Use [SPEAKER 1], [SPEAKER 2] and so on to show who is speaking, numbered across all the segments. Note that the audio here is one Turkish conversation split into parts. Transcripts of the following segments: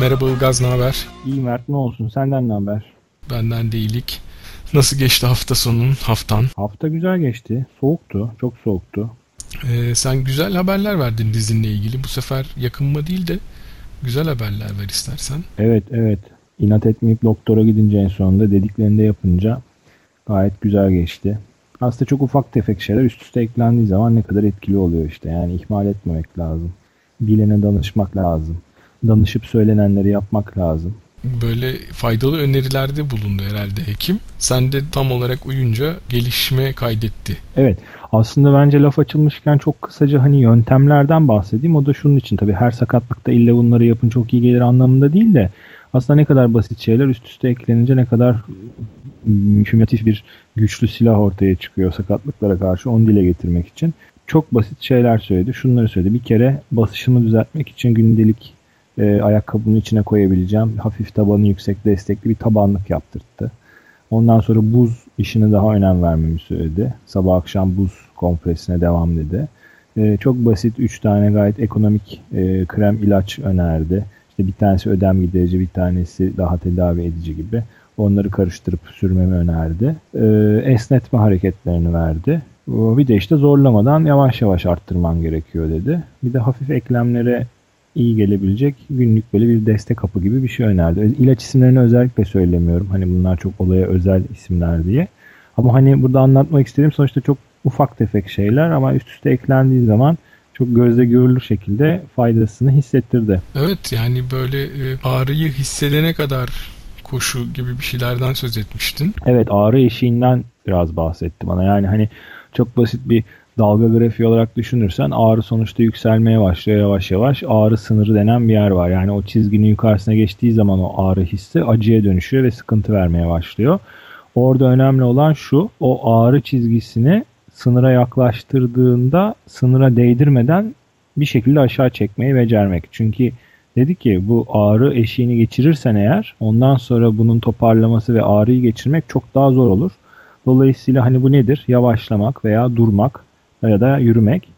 [SPEAKER 1] Merhaba Ilgaz, ne haber?
[SPEAKER 2] İyi Mert, ne olsun? Senden ne haber?
[SPEAKER 1] Benden de iyilik. Nasıl geçti hafta sonun, haftan?
[SPEAKER 2] Hafta güzel geçti. Soğuktu, çok soğuktu.
[SPEAKER 1] Ee, sen güzel haberler verdin dizinle ilgili. Bu sefer yakınma değil de güzel haberler ver istersen.
[SPEAKER 2] Evet, evet. İnat etmeyip doktora gidince en sonunda dediklerini de yapınca gayet güzel geçti. Aslında çok ufak tefek şeyler üst üste eklendiği zaman ne kadar etkili oluyor işte. Yani ihmal etmemek lazım. Bilene danışmak lazım. Danışıp söylenenleri yapmak lazım.
[SPEAKER 1] Böyle faydalı önerilerde bulundu herhalde hekim. Sen de tam olarak uyunca gelişme kaydetti.
[SPEAKER 2] Evet. Aslında bence laf açılmışken çok kısaca hani yöntemlerden bahsedeyim. O da şunun için tabii her sakatlıkta illa bunları yapın çok iyi gelir anlamında değil de aslında ne kadar basit şeyler üst üste eklenince ne kadar kümülatif bir güçlü silah ortaya çıkıyor sakatlıklara karşı onu dile getirmek için. Çok basit şeyler söyledi. Şunları söyledi. Bir kere basışımı düzeltmek için gündelik e, ayakkabının içine koyabileceğim hafif tabanı yüksek destekli bir tabanlık yaptırttı. Ondan sonra buz işine daha önem vermemi söyledi. Sabah akşam buz kompresine devam dedi. E, çok basit 3 tane gayet ekonomik e, krem ilaç önerdi. İşte bir tanesi ödem giderici, bir tanesi daha tedavi edici gibi. Onları karıştırıp sürmemi önerdi. E, esnetme hareketlerini verdi. Bir de işte zorlamadan yavaş yavaş arttırman gerekiyor dedi. Bir de hafif eklemlere iyi gelebilecek günlük böyle bir destek kapı gibi bir şey önerdi. İlaç isimlerini özellikle söylemiyorum. Hani bunlar çok olaya özel isimler diye. Ama hani burada anlatmak istediğim sonuçta çok ufak tefek şeyler ama üst üste eklendiği zaman çok gözle görülür şekilde faydasını hissettirdi.
[SPEAKER 1] Evet yani böyle e, ağrıyı hissedene kadar koşu gibi bir şeylerden söz etmiştin.
[SPEAKER 2] Evet ağrı eşiğinden biraz bahsetti bana. Yani hani çok basit bir dalga grafiği olarak düşünürsen ağrı sonuçta yükselmeye başlıyor yavaş yavaş. Ağrı sınırı denen bir yer var. Yani o çizginin yukarısına geçtiği zaman o ağrı hissi acıya dönüşüyor ve sıkıntı vermeye başlıyor. Orada önemli olan şu o ağrı çizgisini sınıra yaklaştırdığında sınıra değdirmeden bir şekilde aşağı çekmeyi becermek. Çünkü dedi ki bu ağrı eşiğini geçirirsen eğer ondan sonra bunun toparlaması ve ağrıyı geçirmek çok daha zor olur. Dolayısıyla hani bu nedir? Yavaşlamak veya durmak ya da yürümek.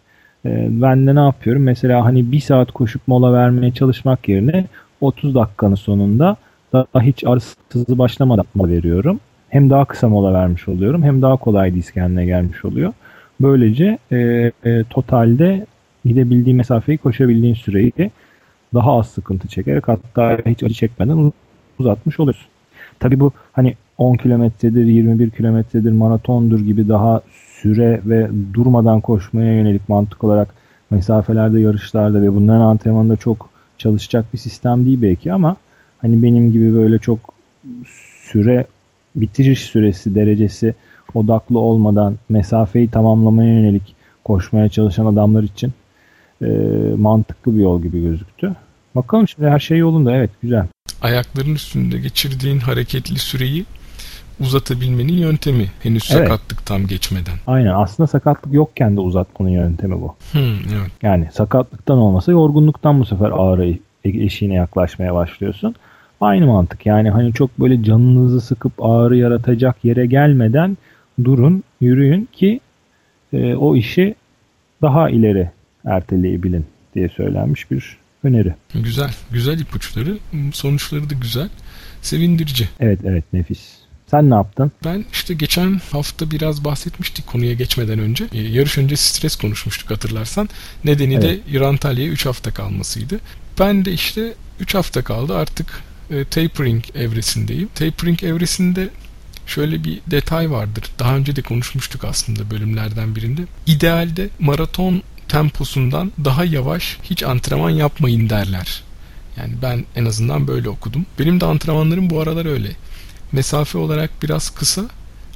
[SPEAKER 2] Ee, ben de ne yapıyorum? Mesela hani bir saat koşup mola vermeye çalışmak yerine 30 dakikanın sonunda daha hiç arısızı başlamadan mola veriyorum. Hem daha kısa mola vermiş oluyorum hem daha kolay disk kendine gelmiş oluyor. Böylece e, e, totalde gidebildiğin mesafeyi koşabildiğin süreyi daha az sıkıntı çekerek hatta hiç acı çekmeden uzatmış oluyorsun. Tabi bu hani 10 kilometredir, 21 kilometredir, maratondur gibi daha süre ve durmadan koşmaya yönelik mantık olarak mesafelerde, yarışlarda ve bunların antrenmanında çok çalışacak bir sistem değil belki ama hani benim gibi böyle çok süre bitiriş süresi derecesi odaklı olmadan mesafeyi tamamlamaya yönelik koşmaya çalışan adamlar için e, mantıklı bir yol gibi gözüktü. Bakalım şimdi her şey yolunda evet güzel.
[SPEAKER 1] Ayakların üstünde geçirdiğin hareketli süreyi uzatabilmenin yöntemi henüz evet. sakatlık tam geçmeden.
[SPEAKER 2] Aynen aslında sakatlık yokken de uzatmanın yöntemi bu.
[SPEAKER 1] Hmm, evet.
[SPEAKER 2] Yani sakatlıktan olmasa yorgunluktan bu sefer ağrı eşiğine yaklaşmaya başlıyorsun. Aynı mantık yani hani çok böyle canınızı sıkıp ağrı yaratacak yere gelmeden durun yürüyün ki e, o işi daha ileri erteleyebilin diye söylenmiş bir öneri.
[SPEAKER 1] Güzel. Güzel ipuçları. Sonuçları da güzel. Sevindirici.
[SPEAKER 2] Evet evet nefis. Sen ne yaptın?
[SPEAKER 1] Ben işte geçen hafta biraz bahsetmiştik konuya geçmeden önce. Ee, yarış önce stres konuşmuştuk hatırlarsan. Nedeni evet. de İrantalya'ya 3 hafta kalmasıydı. Ben de işte 3 hafta kaldı artık e, tapering evresindeyim. Tapering evresinde şöyle bir detay vardır. Daha önce de konuşmuştuk aslında bölümlerden birinde. İdealde maraton temposundan daha yavaş hiç antrenman yapmayın derler. Yani ben en azından böyle okudum. Benim de antrenmanlarım bu aralar öyle mesafe olarak biraz kısa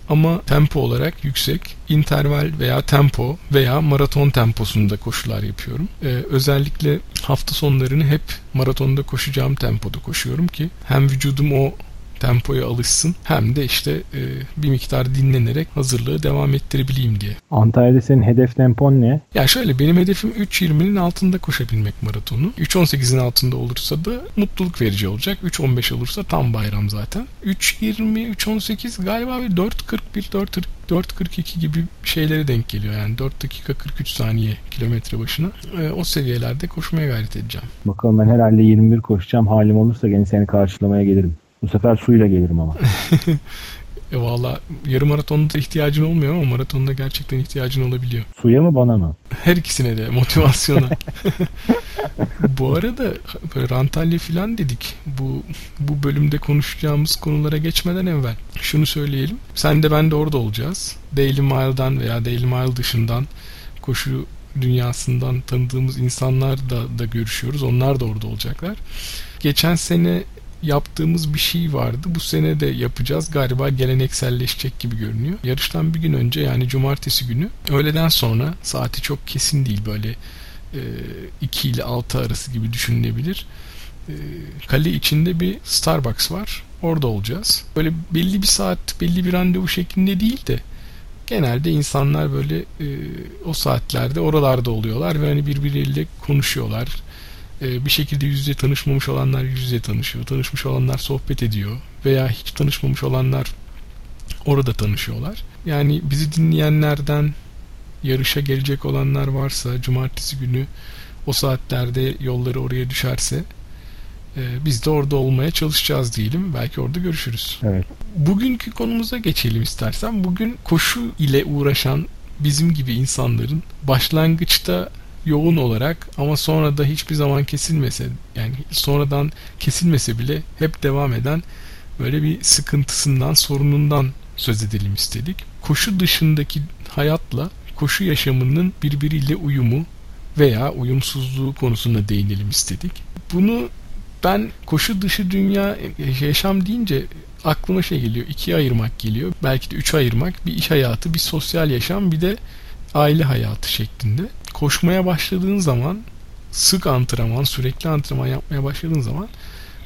[SPEAKER 1] ama tempo olarak yüksek. Interval veya tempo veya maraton temposunda koşular yapıyorum. Ee, özellikle hafta sonlarını hep maratonda koşacağım tempoda koşuyorum ki hem vücudum o tempoya alışsın hem de işte e, bir miktar dinlenerek hazırlığı devam ettirebileyim diye.
[SPEAKER 2] Antalya'da senin hedef tempon ne?
[SPEAKER 1] Ya şöyle benim hedefim 3.20'nin altında koşabilmek maratonu. 3.18'in altında olursa da mutluluk verici olacak. 3.15 olursa tam bayram zaten. 3.20, 3.18 galiba 4.41, 4.42 gibi şeylere denk geliyor. Yani 4 dakika 43 saniye kilometre başına. E, o seviyelerde koşmaya gayret edeceğim.
[SPEAKER 2] Bakalım ben herhalde 21 koşacağım. Halim olursa gene seni karşılamaya gelirim. Bu sefer suyla gelirim ama.
[SPEAKER 1] e valla yarım maratonda ihtiyacın olmuyor ama maratonda gerçekten ihtiyacın olabiliyor.
[SPEAKER 2] Suya mı bana mı?
[SPEAKER 1] Her ikisine de motivasyona. bu arada böyle Rantalya falan dedik. Bu bu bölümde konuşacağımız konulara geçmeden evvel şunu söyleyelim. Sen de ben de orada olacağız. Daily Mile'dan veya Daily Mile dışından koşu dünyasından tanıdığımız insanlar da, da görüşüyoruz. Onlar da orada olacaklar. Geçen sene yaptığımız bir şey vardı. Bu sene de yapacağız. Galiba gelenekselleşecek gibi görünüyor. Yarıştan bir gün önce yani cumartesi günü öğleden sonra saati çok kesin değil böyle e, 2 ile 6 arası gibi düşünülebilir. E, kale içinde bir Starbucks var. Orada olacağız. Böyle belli bir saat, belli bir randevu şeklinde değil de genelde insanlar böyle e, o saatlerde oralarda oluyorlar ve hani birbirleriyle konuşuyorlar e, bir şekilde yüz yüze tanışmamış olanlar yüz yüze tanışıyor. Tanışmış olanlar sohbet ediyor. Veya hiç tanışmamış olanlar orada tanışıyorlar. Yani bizi dinleyenlerden yarışa gelecek olanlar varsa cumartesi günü o saatlerde yolları oraya düşerse e, biz de orada olmaya çalışacağız diyelim. Belki orada görüşürüz.
[SPEAKER 2] Evet.
[SPEAKER 1] Bugünkü konumuza geçelim istersen. Bugün koşu ile uğraşan bizim gibi insanların başlangıçta yoğun olarak ama sonra da hiçbir zaman kesilmese yani sonradan kesilmese bile hep devam eden böyle bir sıkıntısından, sorunundan söz edelim istedik. Koşu dışındaki hayatla koşu yaşamının birbiriyle uyumu veya uyumsuzluğu konusunda değinelim istedik. Bunu ben koşu dışı dünya yaşam deyince aklıma şey geliyor. ikiye ayırmak geliyor. Belki de üç ayırmak. Bir iş hayatı, bir sosyal yaşam, bir de aile hayatı şeklinde koşmaya başladığın zaman sık antrenman, sürekli antrenman yapmaya başladığın zaman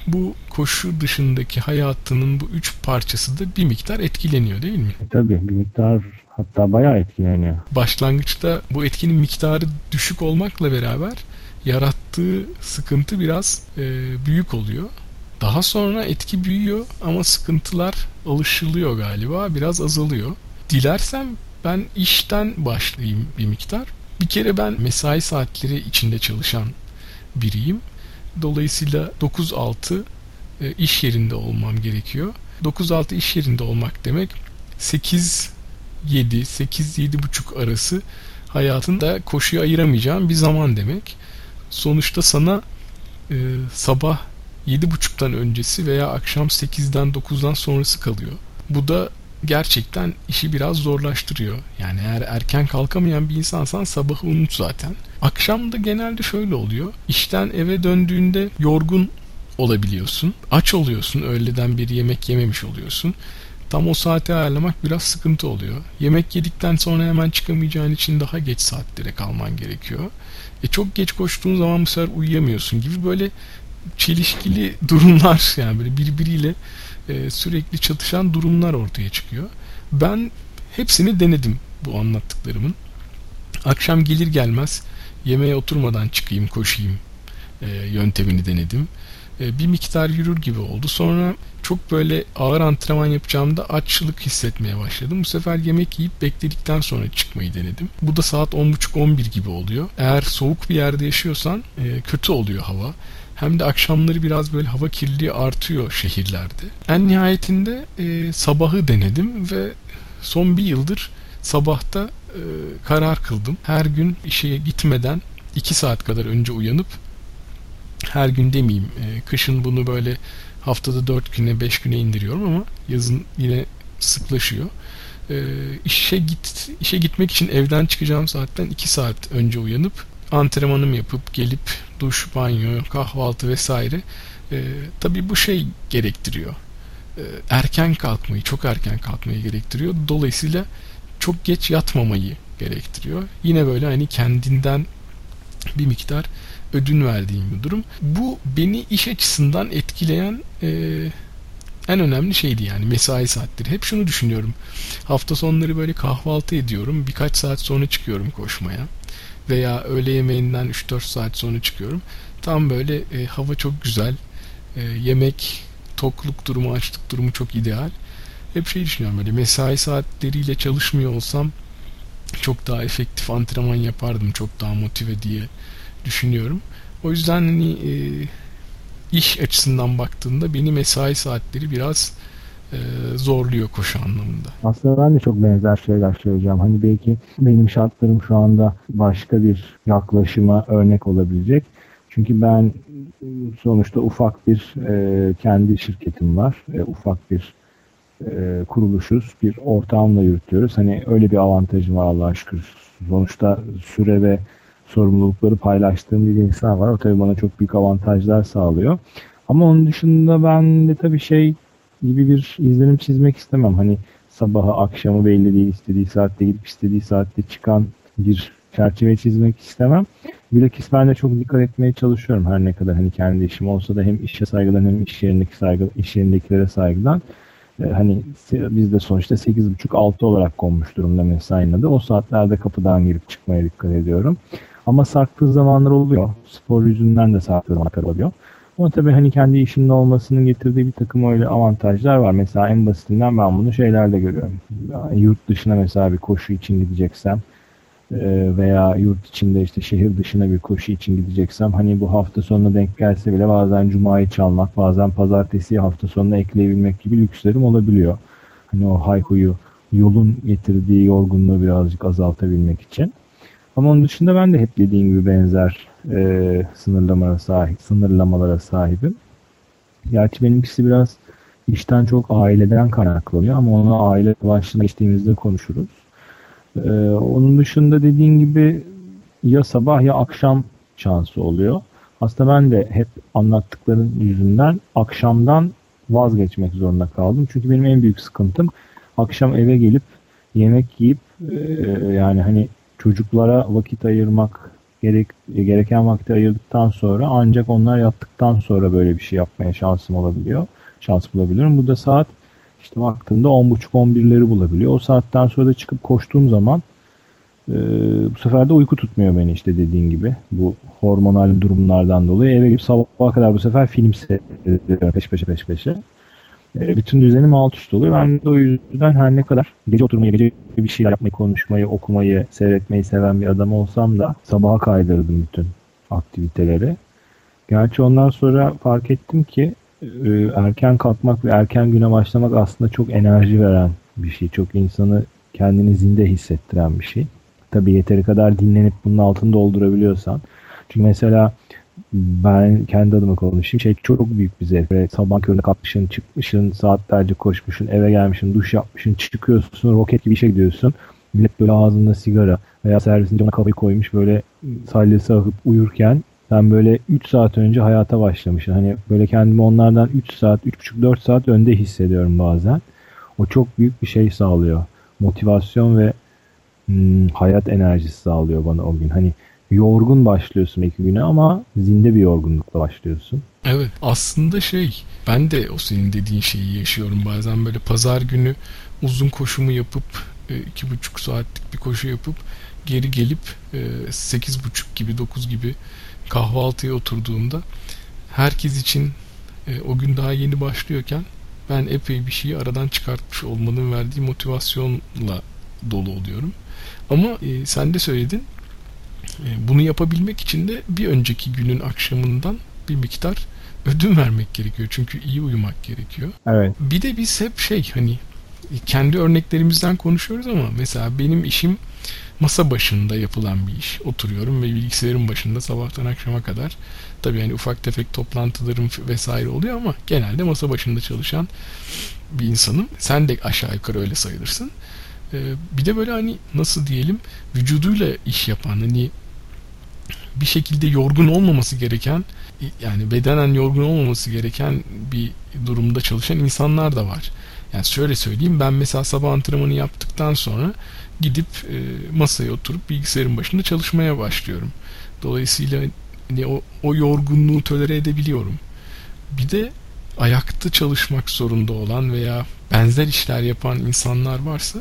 [SPEAKER 1] bu koşu dışındaki hayatının bu üç parçası da bir miktar etkileniyor değil mi?
[SPEAKER 2] Tabii bir miktar hatta bayağı etkileniyor.
[SPEAKER 1] Başlangıçta bu etkinin miktarı düşük olmakla beraber yarattığı sıkıntı biraz e, büyük oluyor. Daha sonra etki büyüyor ama sıkıntılar alışılıyor galiba biraz azalıyor. Dilersem ben işten başlayayım bir miktar. Bir kere ben mesai saatleri içinde çalışan biriyim. Dolayısıyla 9-6 e, iş yerinde olmam gerekiyor. 9-6 iş yerinde olmak demek 8 7 8 7.30 arası hayatında koşuya ayıramayacağım bir zaman demek. Sonuçta sana e, sabah 7.30'dan öncesi veya akşam 8'den 9'dan sonrası kalıyor. Bu da gerçekten işi biraz zorlaştırıyor. Yani eğer erken kalkamayan bir insansan sabahı unut zaten. Akşam da genelde şöyle oluyor. İşten eve döndüğünde yorgun olabiliyorsun. Aç oluyorsun. Öğleden bir yemek yememiş oluyorsun. Tam o saati ayarlamak biraz sıkıntı oluyor. Yemek yedikten sonra hemen çıkamayacağın için daha geç saatlere kalman gerekiyor. E çok geç koştuğun zaman bu sefer uyuyamıyorsun gibi böyle çelişkili durumlar yani böyle birbiriyle e, sürekli çatışan durumlar ortaya çıkıyor. Ben hepsini denedim bu anlattıklarımın. Akşam gelir gelmez yemeğe oturmadan çıkayım koşayım e, yöntemini denedim. E, bir miktar yürür gibi oldu. Sonra çok böyle ağır antrenman yapacağımda açlık hissetmeye başladım. Bu sefer yemek yiyip bekledikten sonra çıkmayı denedim. Bu da saat 10.30-11 gibi oluyor. Eğer soğuk bir yerde yaşıyorsan e, kötü oluyor hava hem de akşamları biraz böyle hava kirliliği artıyor şehirlerde. En nihayetinde e, sabahı denedim ve son bir yıldır sabahta e, karar kıldım. Her gün işe gitmeden 2 saat kadar önce uyanıp her gün demeyeyim e, kışın bunu böyle haftada 4 güne 5 güne indiriyorum ama yazın yine sıklaşıyor. E, işe git işe gitmek için evden çıkacağım saatten 2 saat önce uyanıp antrenmanım yapıp gelip duş, banyo, kahvaltı vesaire e, tabii bu şey gerektiriyor. E, erken kalkmayı, çok erken kalkmayı gerektiriyor. Dolayısıyla çok geç yatmamayı gerektiriyor. Yine böyle hani kendinden bir miktar ödün verdiğim bir durum. Bu beni iş açısından etkileyen e, en önemli şeydi yani mesai saatleri. Hep şunu düşünüyorum. Hafta sonları böyle kahvaltı ediyorum. Birkaç saat sonra çıkıyorum koşmaya. Veya öğle yemeğinden 3-4 saat sonra çıkıyorum. Tam böyle e, hava çok güzel. E, yemek, tokluk durumu, açlık durumu çok ideal. Hep şey düşünüyorum böyle mesai saatleriyle çalışmıyor olsam çok daha efektif antrenman yapardım. Çok daha motive diye düşünüyorum. O yüzden hani e, iş açısından baktığında beni mesai saatleri biraz e, zorluyor koşu anlamında.
[SPEAKER 2] Aslında ben de çok benzer şeyler söyleyeceğim. Hani belki benim şartlarım şu anda başka bir yaklaşıma örnek olabilecek. Çünkü ben sonuçta ufak bir e, kendi şirketim var. E, ufak bir e, kuruluşuz. Bir ortağımla yürütüyoruz. Hani öyle bir avantajım var Allah'a şükür. Sonuçta süre ve sorumlulukları paylaştığım bir insan var. O tabii bana çok büyük avantajlar sağlıyor. Ama onun dışında ben de tabii şey gibi bir izlenim çizmek istemem. Hani sabahı akşamı belli değil istediği saatte gidip istediği saatte çıkan bir çerçeve çizmek istemem. Bilakis ben de çok dikkat etmeye çalışıyorum her ne kadar hani kendi işim olsa da hem işe saygıdan hem iş yerindeki saygı, iş yerindekilere saygıdan. Ee, hani biz de sonuçta 8.30-6 olarak konmuş durumda mesainin adı. O saatlerde kapıdan girip çıkmaya dikkat ediyorum. Ama sarktığı zamanlar oluyor. Spor yüzünden de sarktığı zamanlar oluyor. Ama tabii hani kendi işinin olmasının getirdiği bir takım öyle avantajlar var. Mesela en basitinden ben bunu şeylerde görüyorum. Yani yurt dışına mesela bir koşu için gideceksem e, veya yurt içinde işte şehir dışına bir koşu için gideceksem hani bu hafta sonuna denk gelse bile bazen cumayı çalmak, bazen pazartesi hafta sonuna ekleyebilmek gibi lükslerim olabiliyor. Hani o hayhuyu yolun getirdiği yorgunluğu birazcık azaltabilmek için. Ama onun dışında ben de hep dediğim gibi benzer e, sınırlamalara sahip, sınırlamalara sahibim. Gerçi benimkisi biraz işten çok aileden kaynaklanıyor ama onu aile başlığına geçtiğimizde konuşuruz. Ee, onun dışında dediğin gibi ya sabah ya akşam şansı oluyor. Aslında ben de hep anlattıkların yüzünden akşamdan vazgeçmek zorunda kaldım. Çünkü benim en büyük sıkıntım akşam eve gelip yemek yiyip e, yani hani çocuklara vakit ayırmak gerek, gereken vakti ayırdıktan sonra ancak onlar yattıktan sonra böyle bir şey yapmaya şansım olabiliyor. Şans bulabiliyorum. Bu da saat işte baktığımda 10.30-11'leri bulabiliyor. O saatten sonra da çıkıp koştuğum zaman e, bu sefer de uyku tutmuyor beni işte dediğin gibi. Bu hormonal durumlardan dolayı eve gidip sabaha kadar bu sefer film seyrediyorum peş peşe peş peşe. E, bütün düzenim alt üst oluyor. Ben de o yüzden her ne kadar gece oturmayı, gece bir şeyler yapmayı, konuşmayı, okumayı, seyretmeyi seven bir adam olsam da sabaha kaydırdım bütün aktiviteleri. Gerçi ondan sonra fark ettim ki e, erken kalkmak ve erken güne başlamak aslında çok enerji veren bir şey. Çok insanı kendini zinde hissettiren bir şey. Tabii yeteri kadar dinlenip bunun altını doldurabiliyorsan. Çünkü mesela ben kendi adıma konuşayım. Şey çok büyük bir zevk. Böyle sabah köründe kalkmışsın, çıkmışsın, saatlerce koşmuşsun, eve gelmişsin, duş yapmışsın, çıkıyorsun, roket gibi işe gidiyorsun. Millet böyle ağzında sigara veya servisinde ona kafayı koymuş böyle salyası akıp uyurken sen böyle 3 saat önce hayata başlamışsın. Hani böyle kendimi onlardan 3 saat, 3,5-4 saat önde hissediyorum bazen. O çok büyük bir şey sağlıyor. Motivasyon ve hmm, hayat enerjisi sağlıyor bana o gün. Hani yorgun başlıyorsun iki güne ama zinde bir yorgunlukla başlıyorsun.
[SPEAKER 1] Evet aslında şey ben de o senin dediğin şeyi yaşıyorum bazen böyle pazar günü uzun koşumu yapıp e, iki buçuk saatlik bir koşu yapıp geri gelip e, sekiz buçuk gibi dokuz gibi kahvaltıya oturduğumda herkes için e, o gün daha yeni başlıyorken ben epey bir şeyi aradan çıkartmış olmanın verdiği motivasyonla dolu oluyorum. Ama sen de söyledin bunu yapabilmek için de bir önceki günün akşamından bir miktar ödün vermek gerekiyor. Çünkü iyi uyumak gerekiyor.
[SPEAKER 2] Evet.
[SPEAKER 1] Bir de biz hep şey hani kendi örneklerimizden konuşuyoruz ama mesela benim işim masa başında yapılan bir iş. Oturuyorum ve bilgisayarın başında sabahtan akşama kadar tabii yani ufak tefek toplantılarım vesaire oluyor ama genelde masa başında çalışan bir insanım. Sen de aşağı yukarı öyle sayılırsın. Ee, bir de böyle hani nasıl diyelim vücuduyla iş yapan hani bir şekilde yorgun olmaması gereken yani bedenen yorgun olmaması gereken bir durumda çalışan insanlar da var. Yani şöyle söyleyeyim ben mesela sabah antrenmanı yaptıktan sonra gidip e, masaya oturup bilgisayarın başında çalışmaya başlıyorum. Dolayısıyla hani o, o yorgunluğu tolere edebiliyorum. Bir de ayakta çalışmak zorunda olan veya benzer işler yapan insanlar varsa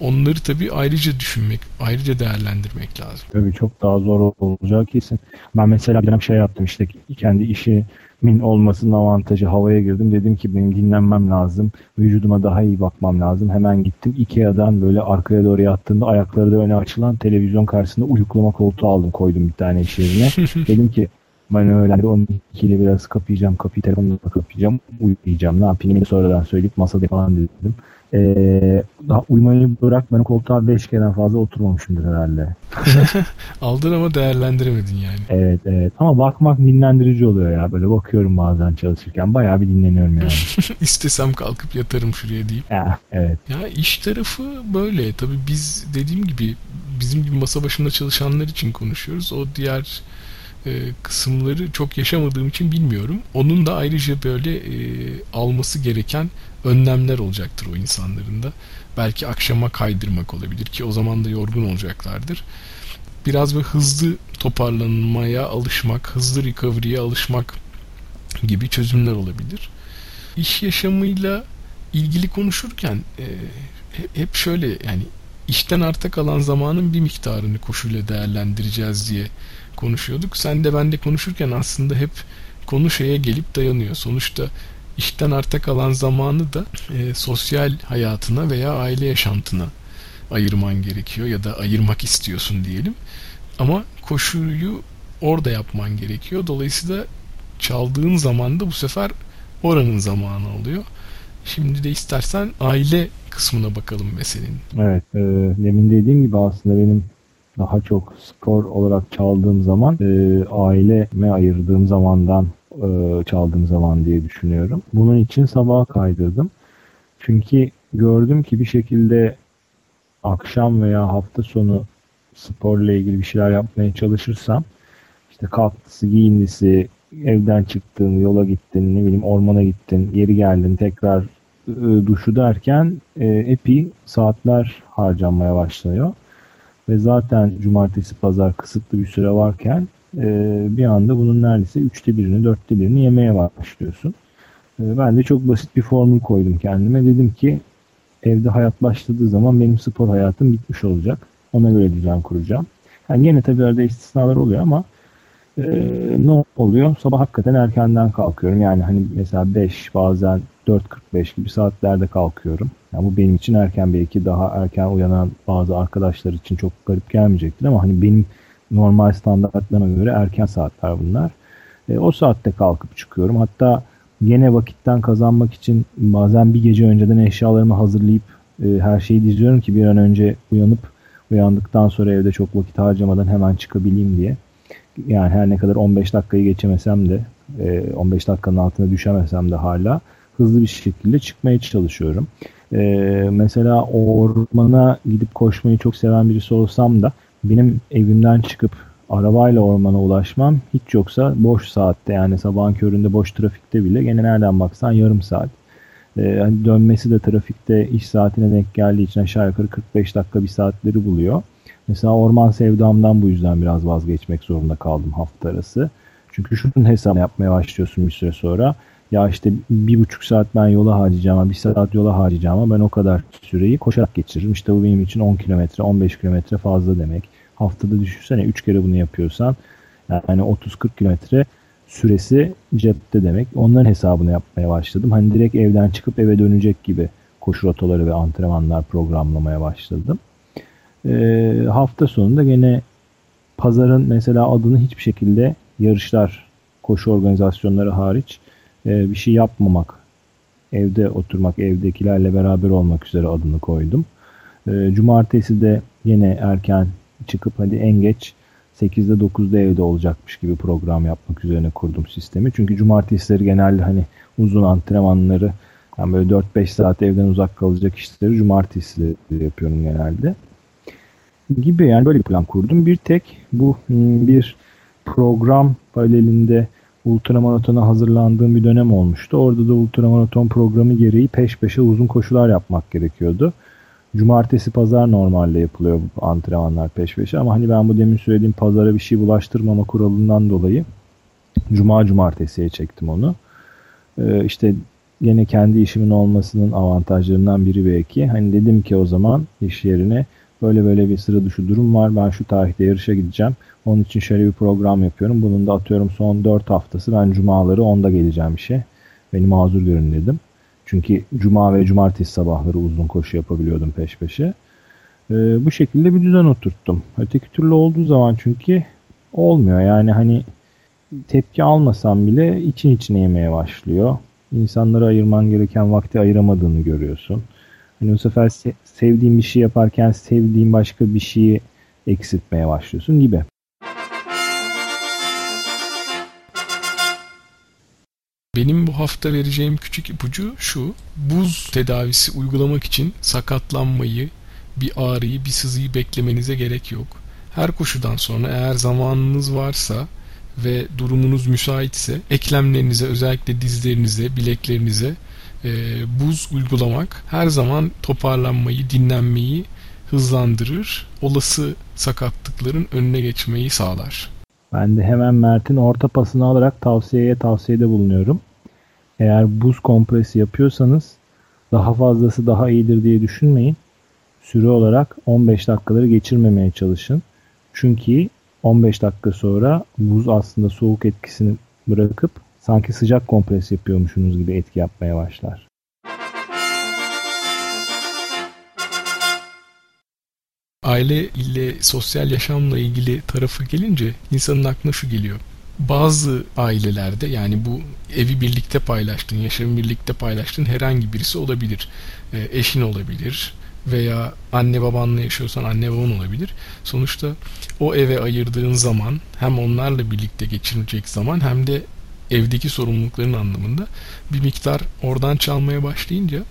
[SPEAKER 1] onları tabii ayrıca düşünmek, ayrıca değerlendirmek lazım.
[SPEAKER 2] Tabii çok daha zor olacak kesin. Ben mesela bir dönem şey yaptım işte kendi işimin olmasının avantajı havaya girdim. Dedim ki benim dinlenmem lazım. Vücuduma daha iyi bakmam lazım. Hemen gittim Ikea'dan böyle arkaya doğru yattığımda ayakları da öne açılan televizyon karşısında uyuklama koltuğu aldım koydum bir tane iş yerine. dedim ki ben öyle 12 ile biraz kapayacağım. Kapıyı telefonla kapayacağım. Uyuyacağım. Ne yapayım? Sonradan söyleyip masada falan dedim. Ee, daha uyumayı bırak ben koltuğa 5 kere fazla oturmamışımdır herhalde.
[SPEAKER 1] Aldın ama değerlendiremedin yani.
[SPEAKER 2] Evet evet ama bakmak dinlendirici oluyor ya. Böyle bakıyorum bazen çalışırken bayağı bir dinleniyorum yani.
[SPEAKER 1] İstesem kalkıp yatarım şuraya deyip.
[SPEAKER 2] Ya, evet.
[SPEAKER 1] Ya iş tarafı böyle. Tabii biz dediğim gibi bizim gibi masa başında çalışanlar için konuşuyoruz. O diğer e, kısımları çok yaşamadığım için bilmiyorum. Onun da ayrıca böyle e, alması gereken önlemler olacaktır o insanların da. Belki akşama kaydırmak olabilir ki o zaman da yorgun olacaklardır. Biraz ve hızlı toparlanmaya alışmak, hızlı recovery'ye alışmak gibi çözümler olabilir. İş yaşamıyla ilgili konuşurken e, hep şöyle yani işten arta kalan zamanın bir miktarını koşuyla değerlendireceğiz diye konuşuyorduk. Sen de ben de konuşurken aslında hep konu şeye gelip dayanıyor. Sonuçta işten arta kalan zamanı da e, sosyal hayatına veya aile yaşantına ayırman gerekiyor ya da ayırmak istiyorsun diyelim. Ama koşuyu orada yapman gerekiyor. Dolayısıyla çaldığın zaman da bu sefer oranın zamanı oluyor. Şimdi de istersen aile kısmına bakalım meselenin.
[SPEAKER 2] Evet. E, demin dediğim gibi aslında benim daha çok spor olarak çaldığım zaman e, aileme ayırdığım zamandan e, çaldığım zaman diye düşünüyorum. Bunun için sabaha kaydırdım. Çünkü gördüm ki bir şekilde akşam veya hafta sonu sporla ilgili bir şeyler yapmaya çalışırsam işte kalktısı, giyindisi, evden çıktın, yola gittin, ne bileyim ormana gittin, geri geldin, tekrar e, duşu derken e, epi saatler harcanmaya başlıyor. Ve zaten cumartesi pazar kısıtlı bir süre varken e, bir anda bunun neredeyse üçte birini, dörtte birini yemeye başlıyorsun. E, ben de çok basit bir formül koydum kendime. Dedim ki evde hayat başladığı zaman benim spor hayatım bitmiş olacak. Ona göre düzen kuracağım. Yani gene tabii arada istisnalar oluyor ama e, ne oluyor? Sabah hakikaten erkenden kalkıyorum. Yani hani mesela 5 bazen 4.45 gibi saatlerde kalkıyorum. Yani bu benim için erken belki daha erken uyanan bazı arkadaşlar için çok garip gelmeyecektir ama hani benim normal standartlarına göre erken saatler bunlar. E, o saatte kalkıp çıkıyorum. Hatta gene vakitten kazanmak için bazen bir gece önceden eşyalarımı hazırlayıp e, her şeyi diziyorum ki bir an önce uyanıp uyandıktan sonra evde çok vakit harcamadan hemen çıkabileyim diye. Yani her ne kadar 15 dakikayı geçemesem de 15 e, dakikanın altına düşemesem de hala hızlı bir şekilde çıkmaya çalışıyorum. Ee, mesela ormana gidip koşmayı çok seven birisi olsam da benim evimden çıkıp arabayla ormana ulaşmam hiç yoksa boş saatte yani sabahın köründe boş trafikte bile gene nereden baksan yarım saat. Ee, hani dönmesi de trafikte iş saatine denk geldiği için aşağı yukarı 45 dakika bir saatleri buluyor. Mesela orman sevdamdan bu yüzden biraz vazgeçmek zorunda kaldım hafta arası. Çünkü şunun hesabını yapmaya başlıyorsun bir süre sonra ya işte bir buçuk saat ben yola harcayacağım, bir saat yola harcayacağım ben o kadar süreyi koşarak geçiririm. İşte bu benim için 10 kilometre, 15 kilometre fazla demek. Haftada düşünsene 3 kere bunu yapıyorsan yani 30-40 kilometre süresi cepte demek. Onların hesabını yapmaya başladım. Hani direkt evden çıkıp eve dönecek gibi koşu rotaları ve antrenmanlar programlamaya başladım. Ee, hafta sonunda gene pazarın mesela adını hiçbir şekilde yarışlar, koşu organizasyonları hariç e, bir şey yapmamak, evde oturmak, evdekilerle beraber olmak üzere adını koydum. E, cumartesi de yine erken çıkıp hadi en geç 8'de 9'da evde olacakmış gibi program yapmak üzerine kurdum sistemi. Çünkü cumartesileri genelde hani uzun antrenmanları yani böyle 4-5 saat evden uzak kalacak işleri cumartesileri yapıyorum genelde. Gibi yani böyle bir plan kurdum. Bir tek bu hmm, bir program paralelinde ultramaratona hazırlandığım bir dönem olmuştu. Orada da ultramaraton programı gereği peş peşe uzun koşular yapmak gerekiyordu. Cumartesi pazar normalde yapılıyor bu antrenmanlar peş peşe ama hani ben bu demin söylediğim pazara bir şey bulaştırmama kuralından dolayı cuma cumartesiye çektim onu. Ee, işte yine kendi işimin olmasının avantajlarından biri belki. Hani dedim ki o zaman iş yerine böyle böyle bir sıra dışı durum var. Ben şu tarihte yarışa gideceğim. Onun için şöyle bir program yapıyorum. Bunun da atıyorum son 4 haftası ben cumaları onda geleceğim işe. Beni mazur görün dedim. Çünkü cuma ve cumartesi sabahları uzun koşu yapabiliyordum peş peşe. Ee, bu şekilde bir düzen oturttum. Öteki türlü olduğu zaman çünkü olmuyor. Yani hani tepki almasam bile için içine yemeye başlıyor. İnsanlara ayırman gereken vakti ayıramadığını görüyorsun. Hani bu sefer se- sevdiğin bir şey yaparken sevdiğin başka bir şeyi eksiltmeye başlıyorsun gibi.
[SPEAKER 1] Benim bu hafta vereceğim küçük ipucu şu. Buz tedavisi uygulamak için sakatlanmayı, bir ağrıyı, bir sızıyı beklemenize gerek yok. Her koşudan sonra eğer zamanınız varsa ve durumunuz müsaitse eklemlerinize özellikle dizlerinize, bileklerinize e, buz uygulamak her zaman toparlanmayı, dinlenmeyi hızlandırır. Olası sakatlıkların önüne geçmeyi sağlar.
[SPEAKER 2] Ben de hemen Mert'in orta pasını alarak tavsiyeye tavsiyede bulunuyorum. Eğer buz kompresi yapıyorsanız daha fazlası daha iyidir diye düşünmeyin. Süre olarak 15 dakikaları geçirmemeye çalışın. Çünkü 15 dakika sonra buz aslında soğuk etkisini bırakıp sanki sıcak kompres yapıyormuşsunuz gibi etki yapmaya başlar.
[SPEAKER 1] Aile ile sosyal yaşamla ilgili tarafı gelince insanın aklına şu geliyor. Bazı ailelerde yani bu evi birlikte paylaştığın, yaşamı birlikte paylaştığın herhangi birisi olabilir. E, eşin olabilir, veya anne babanla yaşıyorsan anne baban olabilir. Sonuçta o eve ayırdığın zaman hem onlarla birlikte geçirilecek zaman hem de evdeki sorumlulukların anlamında bir miktar oradan çalmaya başlayınca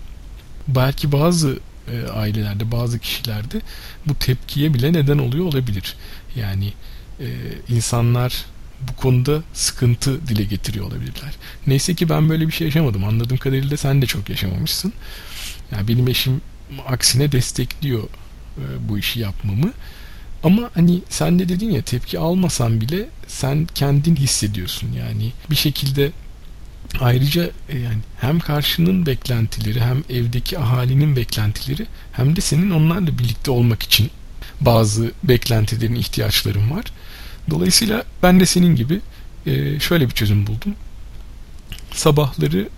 [SPEAKER 1] belki bazı e, ailelerde bazı kişilerde bu tepkiye bile neden oluyor olabilir. Yani e, insanlar bu konuda sıkıntı dile getiriyor olabilirler. Neyse ki ben böyle bir şey yaşamadım. Anladığım kadarıyla sen de çok yaşamamışsın. Yani benim eşim aksine destekliyor e, bu işi yapmamı. Ama hani sen de dedin ya tepki almasan bile sen kendin hissediyorsun yani bir şekilde ayrıca e, yani hem karşının beklentileri hem evdeki ahalinin beklentileri hem de senin onlarla birlikte olmak için bazı beklentilerin ihtiyaçların var. Dolayısıyla ben de senin gibi e, şöyle bir çözüm buldum. Sabahları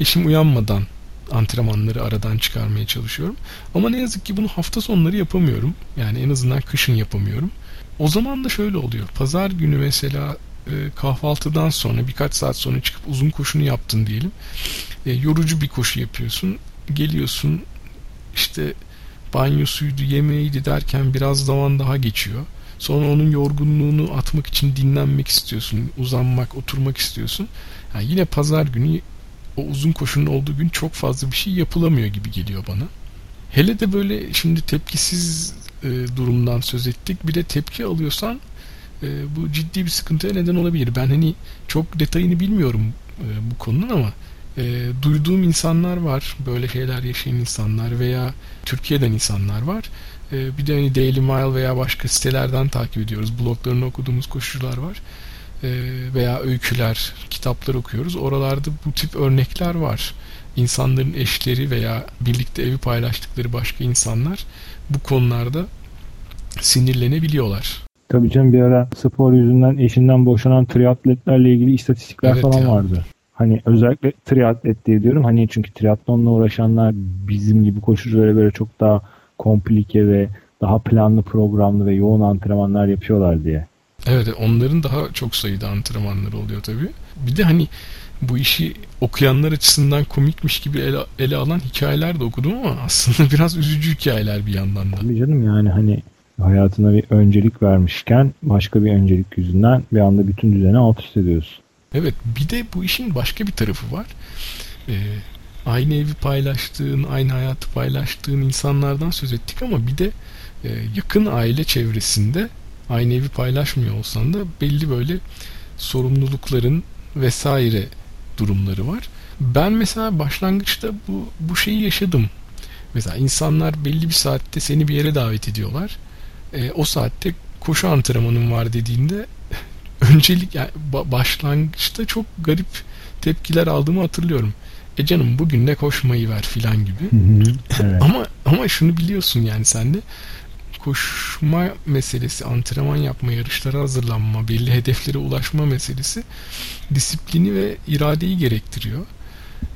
[SPEAKER 1] eşim uyanmadan antrenmanları aradan çıkarmaya çalışıyorum. Ama ne yazık ki bunu hafta sonları yapamıyorum. Yani en azından kışın yapamıyorum. O zaman da şöyle oluyor. Pazar günü mesela e, kahvaltıdan sonra birkaç saat sonra çıkıp uzun koşunu yaptın diyelim. E, yorucu bir koşu yapıyorsun. Geliyorsun işte banyosuydu, yemeğiydi derken biraz zaman daha geçiyor. Sonra onun yorgunluğunu atmak için dinlenmek istiyorsun, uzanmak, oturmak istiyorsun. Yani yine pazar günü o uzun koşunun olduğu gün çok fazla bir şey yapılamıyor gibi geliyor bana. Hele de böyle şimdi tepkisiz e, durumdan söz ettik. Bir de tepki alıyorsan e, bu ciddi bir sıkıntıya neden olabilir. Ben hani çok detayını bilmiyorum e, bu konunun ama e, duyduğum insanlar var. Böyle şeyler yaşayan insanlar veya Türkiye'den insanlar var. E, bir de hani Daily Mail veya başka sitelerden takip ediyoruz. Bloglarını okuduğumuz koşucular var. E, veya öyküler, kitaplar okuyoruz. Oralarda bu tip örnekler var. İnsanların eşleri veya birlikte evi paylaştıkları başka insanlar bu konularda sinirlenebiliyorlar.
[SPEAKER 2] Tabii canım bir ara spor yüzünden eşinden boşanan triatletlerle ilgili istatistikler evet falan ya. vardı. Hani özellikle triatlet diye diyorum. Hani çünkü triatlonla uğraşanlar bizim gibi koşuculara göre çok daha komplike ve daha planlı programlı ve yoğun antrenmanlar yapıyorlar diye.
[SPEAKER 1] Evet onların daha çok sayıda antrenmanları oluyor tabii. Bir de hani bu işi okuyanlar açısından komikmiş gibi ele, ele alan hikayeler de okudum ama aslında biraz üzücü hikayeler bir yandan da.
[SPEAKER 2] Tabii canım yani hani hayatına bir öncelik vermişken başka bir öncelik yüzünden bir anda bütün düzeni alt üst ediyorsun.
[SPEAKER 1] Evet bir de bu işin başka bir tarafı var. Ee, aynı evi paylaştığın, aynı hayatı paylaştığın insanlardan söz ettik ama bir de e, yakın aile çevresinde aynı evi paylaşmıyor olsan da belli böyle sorumlulukların vesaire durumları var. Ben mesela başlangıçta bu, bu şeyi yaşadım. Mesela insanlar belli bir saatte seni bir yere davet ediyorlar. E, o saatte koşu antrenmanım var dediğinde öncelik yani başlangıçta çok garip tepkiler aldığımı hatırlıyorum. E canım bugün ne koşmayı ver filan gibi.
[SPEAKER 2] evet.
[SPEAKER 1] ama ama şunu biliyorsun yani sen de koşma meselesi, antrenman yapma, yarışlara hazırlanma, belli hedeflere ulaşma meselesi disiplini ve iradeyi gerektiriyor.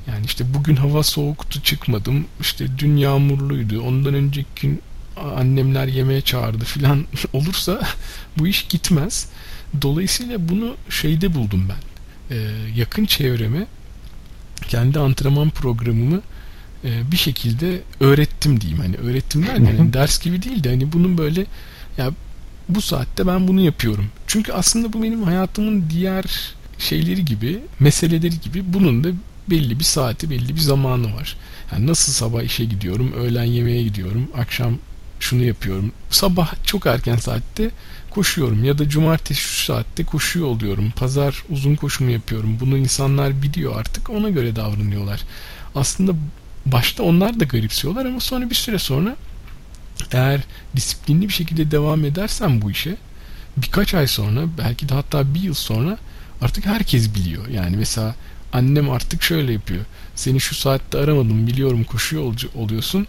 [SPEAKER 1] Yani işte bugün hava soğuktu çıkmadım. İşte dün yağmurluydu. Ondan önceki gün annemler yemeğe çağırdı filan olursa bu iş gitmez. Dolayısıyla bunu şeyde buldum ben. Ee, yakın çevreme kendi antrenman programımı e, bir şekilde öğrettim diyeyim. Hani öğrettim derken hani ders gibi değil de hani bunun böyle ya bu saatte ben bunu yapıyorum. Çünkü aslında bu benim hayatımın diğer şeyleri gibi, meseleleri gibi bunun da belli bir saati, belli bir zamanı var. Yani nasıl sabah işe gidiyorum, öğlen yemeğe gidiyorum, akşam şunu yapıyorum. Sabah çok erken saatte koşuyorum ya da cumartesi şu saatte koşuyor oluyorum. Pazar uzun koşumu yapıyorum. Bunu insanlar biliyor artık ona göre davranıyorlar. Aslında başta onlar da garipsiyorlar ama sonra bir süre sonra eğer disiplinli bir şekilde devam edersen bu işe birkaç ay sonra belki de hatta bir yıl sonra artık herkes biliyor. Yani mesela annem artık şöyle yapıyor. Seni şu saatte aramadım biliyorum koşuyor oluyorsun.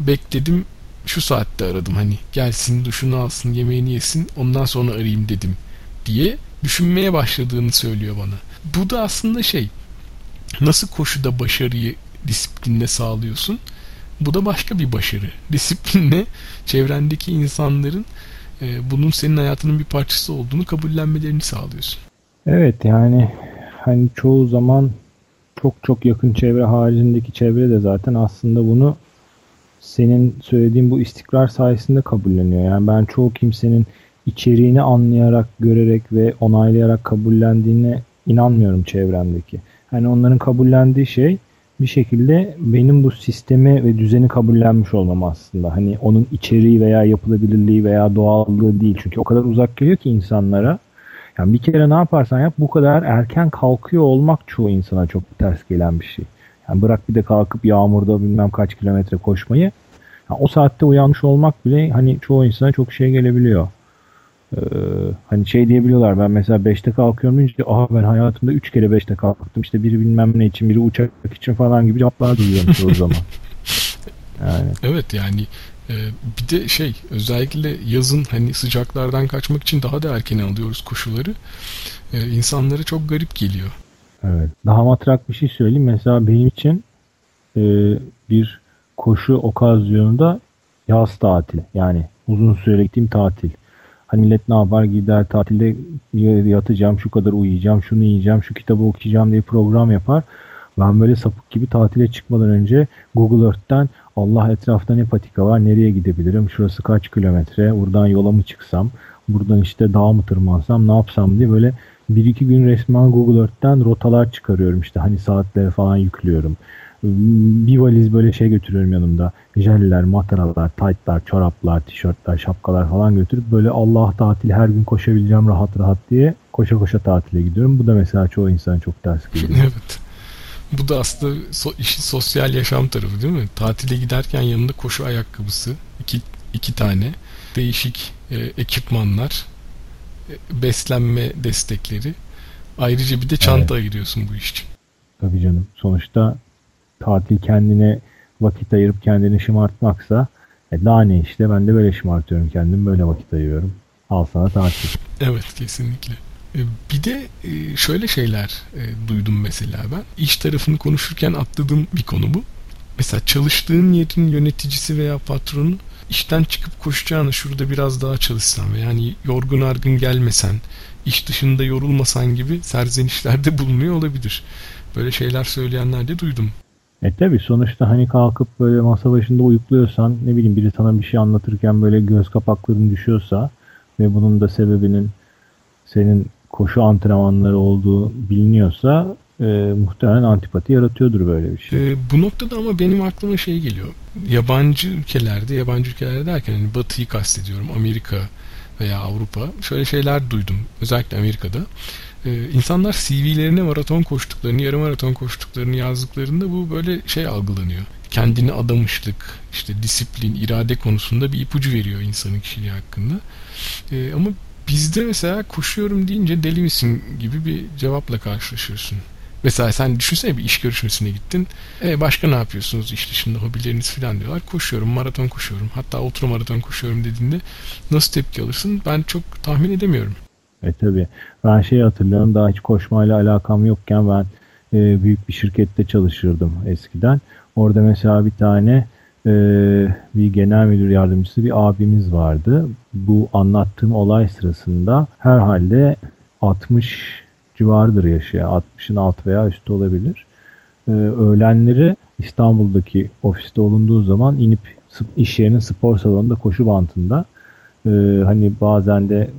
[SPEAKER 1] Bekledim şu saatte aradım hani gelsin duşunu alsın yemeğini yesin ondan sonra arayayım dedim diye düşünmeye başladığını söylüyor bana. Bu da aslında şey nasıl koşuda başarıyı disiplinle sağlıyorsun? Bu da başka bir başarı. Disiplinle çevrendeki insanların e, bunun senin hayatının bir parçası olduğunu kabullenmelerini sağlıyorsun.
[SPEAKER 2] Evet yani hani çoğu zaman çok çok yakın çevre haricindeki çevre de zaten aslında bunu senin söylediğin bu istikrar sayesinde kabulleniyor. Yani ben çoğu kimsenin içeriğini anlayarak, görerek ve onaylayarak kabullendiğine inanmıyorum çevremdeki. Hani onların kabullendiği şey bir şekilde benim bu sistemi ve düzeni kabullenmiş olmam aslında. Hani onun içeriği veya yapılabilirliği veya doğallığı değil. Çünkü o kadar uzak geliyor ki insanlara. Yani bir kere ne yaparsan yap bu kadar erken kalkıyor olmak çoğu insana çok ters gelen bir şey. Yani bırak bir de kalkıp yağmurda bilmem kaç kilometre koşmayı. Yani o saatte uyanmış olmak bile hani çoğu insana çok şey gelebiliyor. Ee, hani şey diyebiliyorlar ben mesela 5'te kalkıyorum deyince aha ben hayatımda 3 kere 5'te kalktım işte biri bilmem ne için biri uçak için falan gibi cevaplar duyuyorum çoğu zaman.
[SPEAKER 1] Yani. Evet yani e, bir de şey özellikle yazın hani sıcaklardan kaçmak için daha da erken alıyoruz koşuları. E, insanlara çok garip geliyor.
[SPEAKER 2] Evet. Daha matrak bir şey söyleyeyim. Mesela benim için e, bir koşu okazyonunda yaz tatili. Yani uzun süre gittiğim tatil. Hani millet ne yapar gider tatilde yatacağım, şu kadar uyuyacağım, şunu yiyeceğim, şu kitabı okuyacağım diye program yapar. Ben böyle sapık gibi tatile çıkmadan önce Google Earth'ten Allah etrafta ne patika var, nereye gidebilirim, şurası kaç kilometre, buradan yola mı çıksam, buradan işte dağ mı tırmansam, ne yapsam diye böyle bir iki gün resmen Google Earth'ten rotalar çıkarıyorum işte hani saatleri falan yüklüyorum. Bir valiz böyle şey götürüyorum yanımda. Jeller, mataralar, taytlar, çoraplar, tişörtler, şapkalar falan götürüp böyle Allah tatil her gün koşabileceğim rahat rahat diye koşa koşa tatile gidiyorum. Bu da mesela çoğu insan çok ters geliyor.
[SPEAKER 1] evet. Bu da aslında so, işin sosyal yaşam tarafı değil mi? Tatile giderken yanında koşu ayakkabısı, iki, iki tane değişik e, ekipmanlar, e, beslenme destekleri. Ayrıca bir de çanta evet. ayırıyorsun bu iş için.
[SPEAKER 2] Tabii canım. Sonuçta tatil kendine vakit ayırıp kendini şımartmaksa e daha ne işte ben de böyle şımartıyorum kendimi böyle vakit ayırıyorum. Al sana tatil.
[SPEAKER 1] Evet kesinlikle. E, bir de e, şöyle şeyler duydum mesela ben. İş tarafını konuşurken atladığım bir konu bu. Mesela çalıştığın yerin yöneticisi veya patronu işten çıkıp koşacağını şurada biraz daha çalışsan ve yani yorgun argın gelmesen, iş dışında yorulmasan gibi serzenişlerde bulunuyor olabilir. Böyle şeyler söyleyenler de duydum.
[SPEAKER 2] E tabi sonuçta hani kalkıp böyle masa başında uyukluyorsan ne bileyim biri sana bir şey anlatırken böyle göz kapakların düşüyorsa ve bunun da sebebinin senin koşu antrenmanları olduğu biliniyorsa e, muhtemelen antipati yaratıyordur böyle bir şey.
[SPEAKER 1] E, bu noktada ama benim aklıma şey geliyor. Yabancı ülkelerde, yabancı ülkelerde derken hani Batı'yı kastediyorum. Amerika veya Avrupa. Şöyle şeyler duydum. Özellikle Amerika'da. Ee, insanlar CV'lerine maraton koştuklarını, yarım maraton koştuklarını yazdıklarında bu böyle şey algılanıyor. Kendini adamışlık, işte disiplin, irade konusunda bir ipucu veriyor insanın kişiliği hakkında. Ee, ama bizde mesela koşuyorum deyince deli misin gibi bir cevapla karşılaşıyorsun. Mesela sen düşünsene bir iş görüşmesine gittin. E, başka ne yapıyorsunuz iş dışında hobileriniz falan diyorlar. Koşuyorum, maraton koşuyorum. Hatta ultra maraton koşuyorum dediğinde nasıl tepki alırsın? Ben çok tahmin edemiyorum.
[SPEAKER 2] E tabi. Ben şey hatırlıyorum daha hiç koşmayla alakam yokken ben e, büyük bir şirkette çalışırdım eskiden. Orada mesela bir tane e, bir genel müdür yardımcısı bir abimiz vardı. Bu anlattığım olay sırasında herhalde 60 civarıdır yaşı. 60'ın alt veya üstü olabilir. E, öğlenleri İstanbul'daki ofiste olunduğu zaman inip iş yerinin spor salonunda koşu bantında e, hani bazen de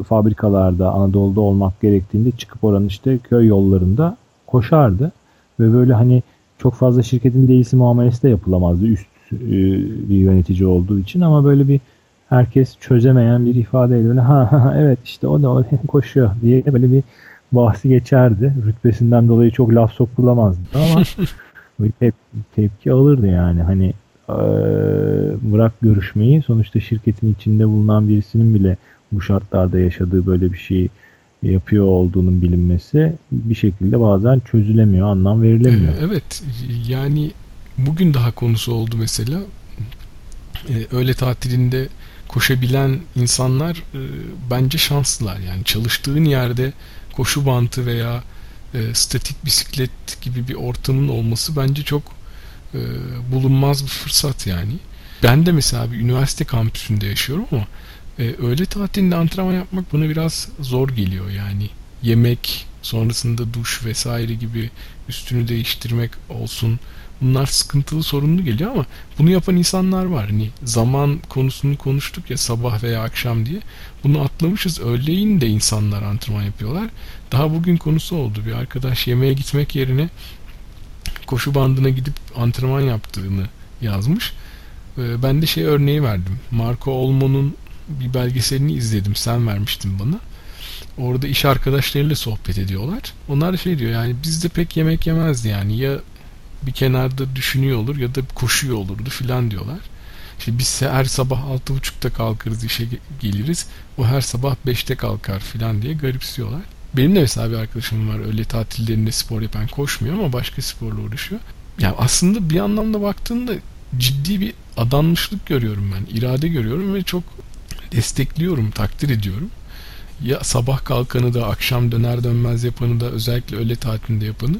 [SPEAKER 2] e, fabrikalarda Anadolu'da olmak gerektiğinde çıkıp oranın işte köy yollarında koşardı. Ve böyle hani çok fazla şirketin değilsi muamelesi de yapılamazdı üst e, bir yönetici olduğu için ama böyle bir herkes çözemeyen bir ifadeyle böyle ha, ha evet işte o da o koşuyor diye böyle bir bahsi geçerdi. Rütbesinden dolayı çok laf sokulamazdı ama bir tep tepki alırdı yani hani e, bırak görüşmeyi sonuçta şirketin içinde bulunan birisinin bile bu şartlarda yaşadığı böyle bir şey yapıyor olduğunun bilinmesi bir şekilde bazen çözülemiyor, anlam verilemiyor.
[SPEAKER 1] Evet, yani bugün daha konusu oldu mesela. Öğle tatilinde koşabilen insanlar e, bence şanslılar. Yani çalıştığın yerde koşu bantı veya e, statik bisiklet gibi bir ortamın olması bence çok e, bulunmaz bir fırsat yani. Ben de mesela bir üniversite kampüsünde yaşıyorum ama e, öğle tatilinde antrenman yapmak bana biraz zor geliyor yani. Yemek, sonrasında duş vesaire gibi üstünü değiştirmek olsun. Bunlar sıkıntılı sorunlu geliyor ama bunu yapan insanlar var. Hani zaman konusunu konuştuk ya sabah veya akşam diye. Bunu atlamışız. Öğleyin de insanlar antrenman yapıyorlar. Daha bugün konusu oldu. Bir arkadaş yemeğe gitmek yerine koşu bandına gidip antrenman yaptığını yazmış. E, ben de şey örneği verdim. Marco Olmo'nun bir belgeselini izledim. Sen vermiştin bana. Orada iş arkadaşlarıyla sohbet ediyorlar. Onlar şey diyor yani bizde pek yemek yemezdi yani ya bir kenarda düşünüyor olur ya da koşuyor olurdu filan diyorlar. İşte biz her sabah 6.30'da kalkarız işe geliriz. O her sabah 5'te kalkar filan diye garipsiyorlar. Benim de mesela bir arkadaşım var öyle tatillerinde spor yapan koşmuyor ama başka sporla uğraşıyor. Yani aslında bir anlamda baktığında ciddi bir adanmışlık görüyorum ben. irade görüyorum ve çok destekliyorum, takdir ediyorum. Ya sabah kalkanı da akşam döner dönmez yapanı da özellikle öğle tatilinde yapanı.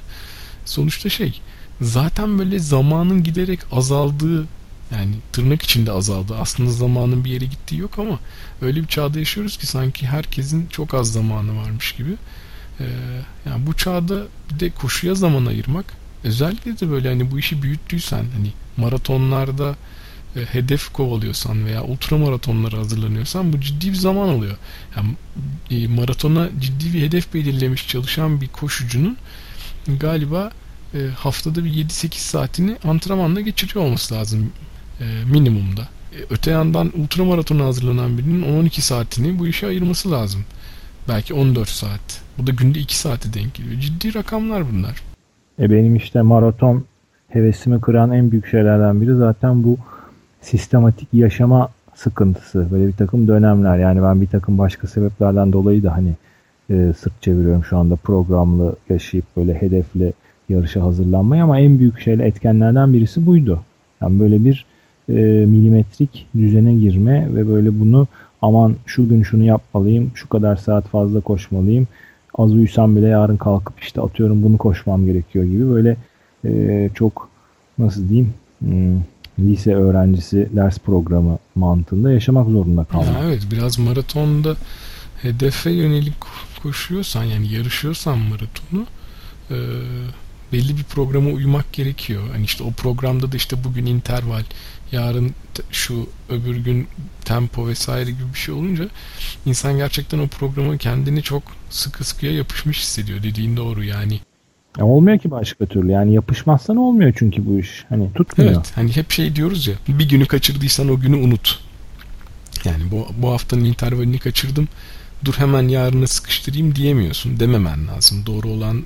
[SPEAKER 1] Sonuçta şey zaten böyle zamanın giderek azaldığı yani tırnak içinde azaldı. Aslında zamanın bir yere gittiği yok ama öyle bir çağda yaşıyoruz ki sanki herkesin çok az zamanı varmış gibi. Ee, yani bu çağda bir de koşuya zaman ayırmak özellikle de böyle hani bu işi büyüttüysen hani maratonlarda e, hedef kovalıyorsan veya ultramaratonlara hazırlanıyorsan bu ciddi bir zaman alıyor. Yani e, maratona ciddi bir hedef belirlemiş çalışan bir koşucunun galiba e, haftada bir 7-8 saatini antrenmanla geçiriyor olması lazım e, minimumda. E, öte yandan ultramaratona hazırlanan birinin 10-12 saatini bu işe ayırması lazım. Belki 14 saat. Bu da günde 2 saate denk geliyor. Ciddi rakamlar bunlar.
[SPEAKER 2] E benim işte maraton hevesimi kıran en büyük şeylerden biri zaten bu sistematik yaşama sıkıntısı. Böyle bir takım dönemler. Yani ben bir takım başka sebeplerden dolayı da hani e, sırt çeviriyorum şu anda programlı yaşayıp böyle hedefli yarışa hazırlanmaya ama en büyük şeyle etkenlerden birisi buydu. Yani böyle bir e, milimetrik düzene girme ve böyle bunu aman şu gün şunu yapmalıyım, şu kadar saat fazla koşmalıyım, az uyusam bile yarın kalkıp işte atıyorum bunu koşmam gerekiyor gibi böyle e, çok nasıl diyeyim hmm, lise öğrencisi ders programı mantığında yaşamak zorunda kalmak.
[SPEAKER 1] Evet biraz maratonda hedefe yönelik koşuyorsan yani yarışıyorsan maratonu e, belli bir programa uymak gerekiyor. Hani işte o programda da işte bugün interval, yarın şu öbür gün tempo vesaire gibi bir şey olunca insan gerçekten o programa kendini çok sıkı sıkıya yapışmış hissediyor. Dediğin doğru yani.
[SPEAKER 2] Ya olmuyor ki başka türlü. Yani yapışmazsan olmuyor çünkü bu iş. Hani tutmuyor. Evet.
[SPEAKER 1] Hani hep şey diyoruz ya. Bir günü kaçırdıysan o günü unut. Yani bu, bu haftanın intervalini kaçırdım. Dur hemen yarına sıkıştırayım diyemiyorsun. Dememen lazım. Doğru olan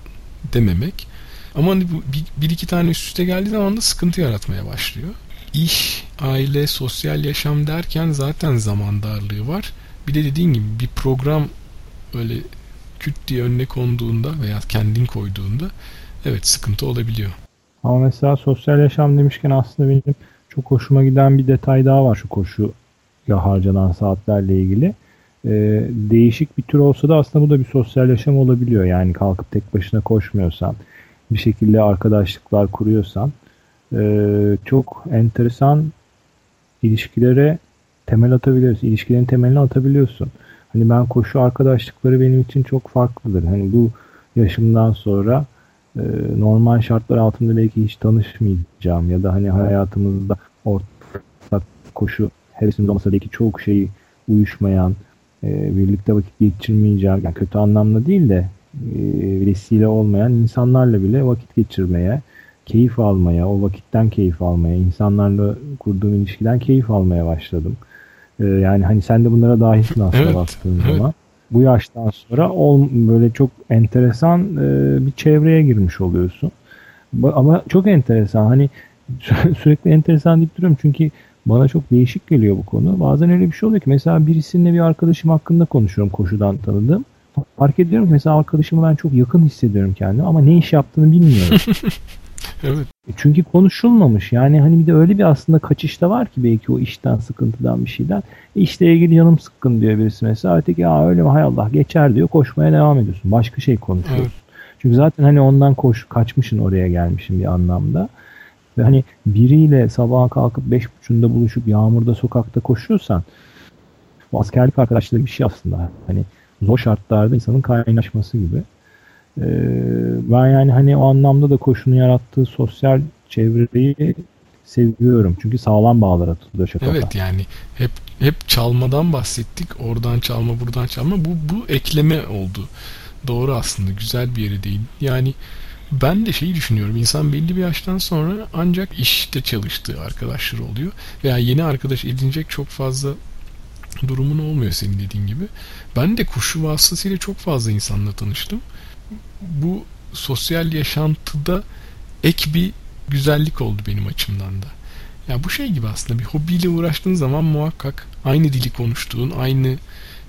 [SPEAKER 1] dememek. Ama hani bu bir, bir iki tane üst üste geldiği zaman da sıkıntı yaratmaya başlıyor. İş, aile, sosyal yaşam derken zaten zaman darlığı var. Bir de dediğin gibi bir program öyle küt diye önüne konduğunda veya kendin koyduğunda evet sıkıntı olabiliyor.
[SPEAKER 2] Ama mesela sosyal yaşam demişken aslında benim çok hoşuma giden bir detay daha var şu koşu ya harcanan saatlerle ilgili. Ee, değişik bir tür olsa da aslında bu da bir sosyal yaşam olabiliyor. Yani kalkıp tek başına koşmuyorsan, bir şekilde arkadaşlıklar kuruyorsan e, çok enteresan ilişkilere temel atabiliyorsun. İlişkilerin temelini atabiliyorsun. Hani ben koşu arkadaşlıkları benim için çok farklıdır. Hani bu yaşımdan sonra e, normal şartlar altında belki hiç tanışmayacağım ya da hani hayatımızda ortak koşu hevesimiz olmasa belki çok şeyi uyuşmayan, e, birlikte vakit geçirmeyeceğim, yani kötü anlamda değil de vesile olmayan insanlarla bile vakit geçirmeye, keyif almaya, o vakitten keyif almaya, insanlarla kurduğum ilişkiden keyif almaya başladım. E, yani hani sen de bunlara dahilsin aslında evet, baktığın evet. zaman. Bu yaştan sonra ol, böyle çok enteresan e, bir çevreye girmiş oluyorsun. Ama çok enteresan hani sürekli enteresan deyip duruyorum çünkü bana çok değişik geliyor bu konu. Bazen öyle bir şey oluyor ki mesela birisininle bir arkadaşım hakkında konuşuyorum koşudan tanıdığım. Fark ediyorum ki mesela arkadaşımı ben çok yakın hissediyorum kendimi ama ne iş yaptığını bilmiyorum.
[SPEAKER 1] evet.
[SPEAKER 2] E çünkü konuşulmamış. Yani hani bir de öyle bir aslında kaçış da var ki belki o işten sıkıntıdan bir şeyden. E işle ilgili canım sıkkın diyor birisi mesela. Öteki ya öyle mi hay Allah geçer diyor. Koşmaya devam ediyorsun. Başka şey konuşuyorsun. Evet. Çünkü zaten hani ondan koş kaçmışın oraya gelmişin bir anlamda. Ve hani biriyle sabaha kalkıp beş buçuğunda buluşup yağmurda sokakta koşuyorsan bu askerlik arkadaşlığı bir şey aslında. Hani zor şartlarda insanın kaynaşması gibi. Ee, ben yani hani o anlamda da koşunun yarattığı sosyal çevreyi seviyorum. Çünkü sağlam bağlar atılıyor şakada.
[SPEAKER 1] Evet yani hep hep çalmadan bahsettik. Oradan çalma, buradan çalma. Bu bu ekleme oldu. Doğru aslında. Güzel bir yere değil. Yani ben de şeyi düşünüyorum. İnsan belli bir yaştan sonra ancak işte çalıştığı arkadaşlar oluyor. Veya yeni arkadaş edinecek çok fazla durumun olmuyor senin dediğin gibi. Ben de kuşu vasıtasıyla çok fazla insanla tanıştım. Bu sosyal yaşantıda ek bir güzellik oldu benim açımdan da. Ya bu şey gibi aslında bir hobiyle uğraştığın zaman muhakkak aynı dili konuştuğun, aynı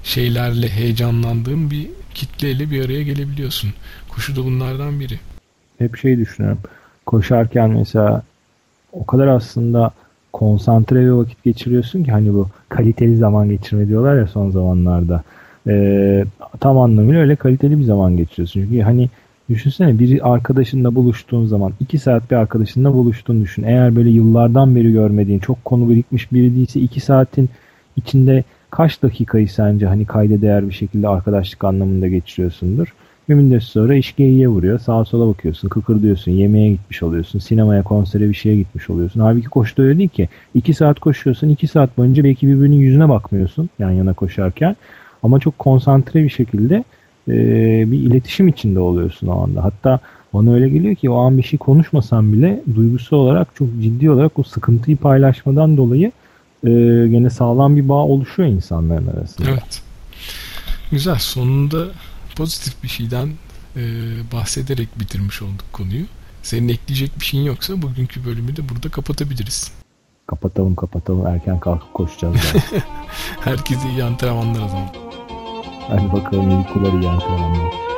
[SPEAKER 1] şeylerle heyecanlandığın bir kitleyle bir araya gelebiliyorsun. Kuşu da bunlardan biri
[SPEAKER 2] hep şey düşünüyorum. Koşarken mesela o kadar aslında konsantre bir vakit geçiriyorsun ki hani bu kaliteli zaman geçirme diyorlar ya son zamanlarda. Ee, tam anlamıyla öyle kaliteli bir zaman geçiriyorsun. Çünkü hani düşünsene bir arkadaşınla buluştuğun zaman iki saat bir arkadaşınla buluştuğunu düşün. Eğer böyle yıllardan beri görmediğin çok konu birikmiş biri değilse iki saatin içinde kaç dakikayı sence hani kayda değer bir şekilde arkadaşlık anlamında geçiriyorsundur? Bir müddet sonra iş geyiğe vuruyor. Sağa sola bakıyorsun, kıkır diyorsun, yemeğe gitmiş oluyorsun, sinemaya, konsere bir şeye gitmiş oluyorsun. Halbuki koştu öyle değil ki. İki saat koşuyorsun, iki saat boyunca belki birbirinin yüzüne bakmıyorsun yan yana koşarken. Ama çok konsantre bir şekilde e, bir iletişim içinde oluyorsun o anda. Hatta bana öyle geliyor ki o an bir şey konuşmasan bile duygusal olarak çok ciddi olarak o sıkıntıyı paylaşmadan dolayı e, gene sağlam bir bağ oluşuyor insanların arasında.
[SPEAKER 1] Evet. Güzel. Sonunda pozitif bir şeyden e, bahsederek bitirmiş olduk konuyu. Senin ekleyecek bir şeyin yoksa bugünkü bölümü de burada kapatabiliriz.
[SPEAKER 2] Kapatalım kapatalım erken kalkıp koşacağız.
[SPEAKER 1] Herkese iyi antrenmanlar o zaman.
[SPEAKER 2] Hadi bakalım uykuları iyi antrenmanlar.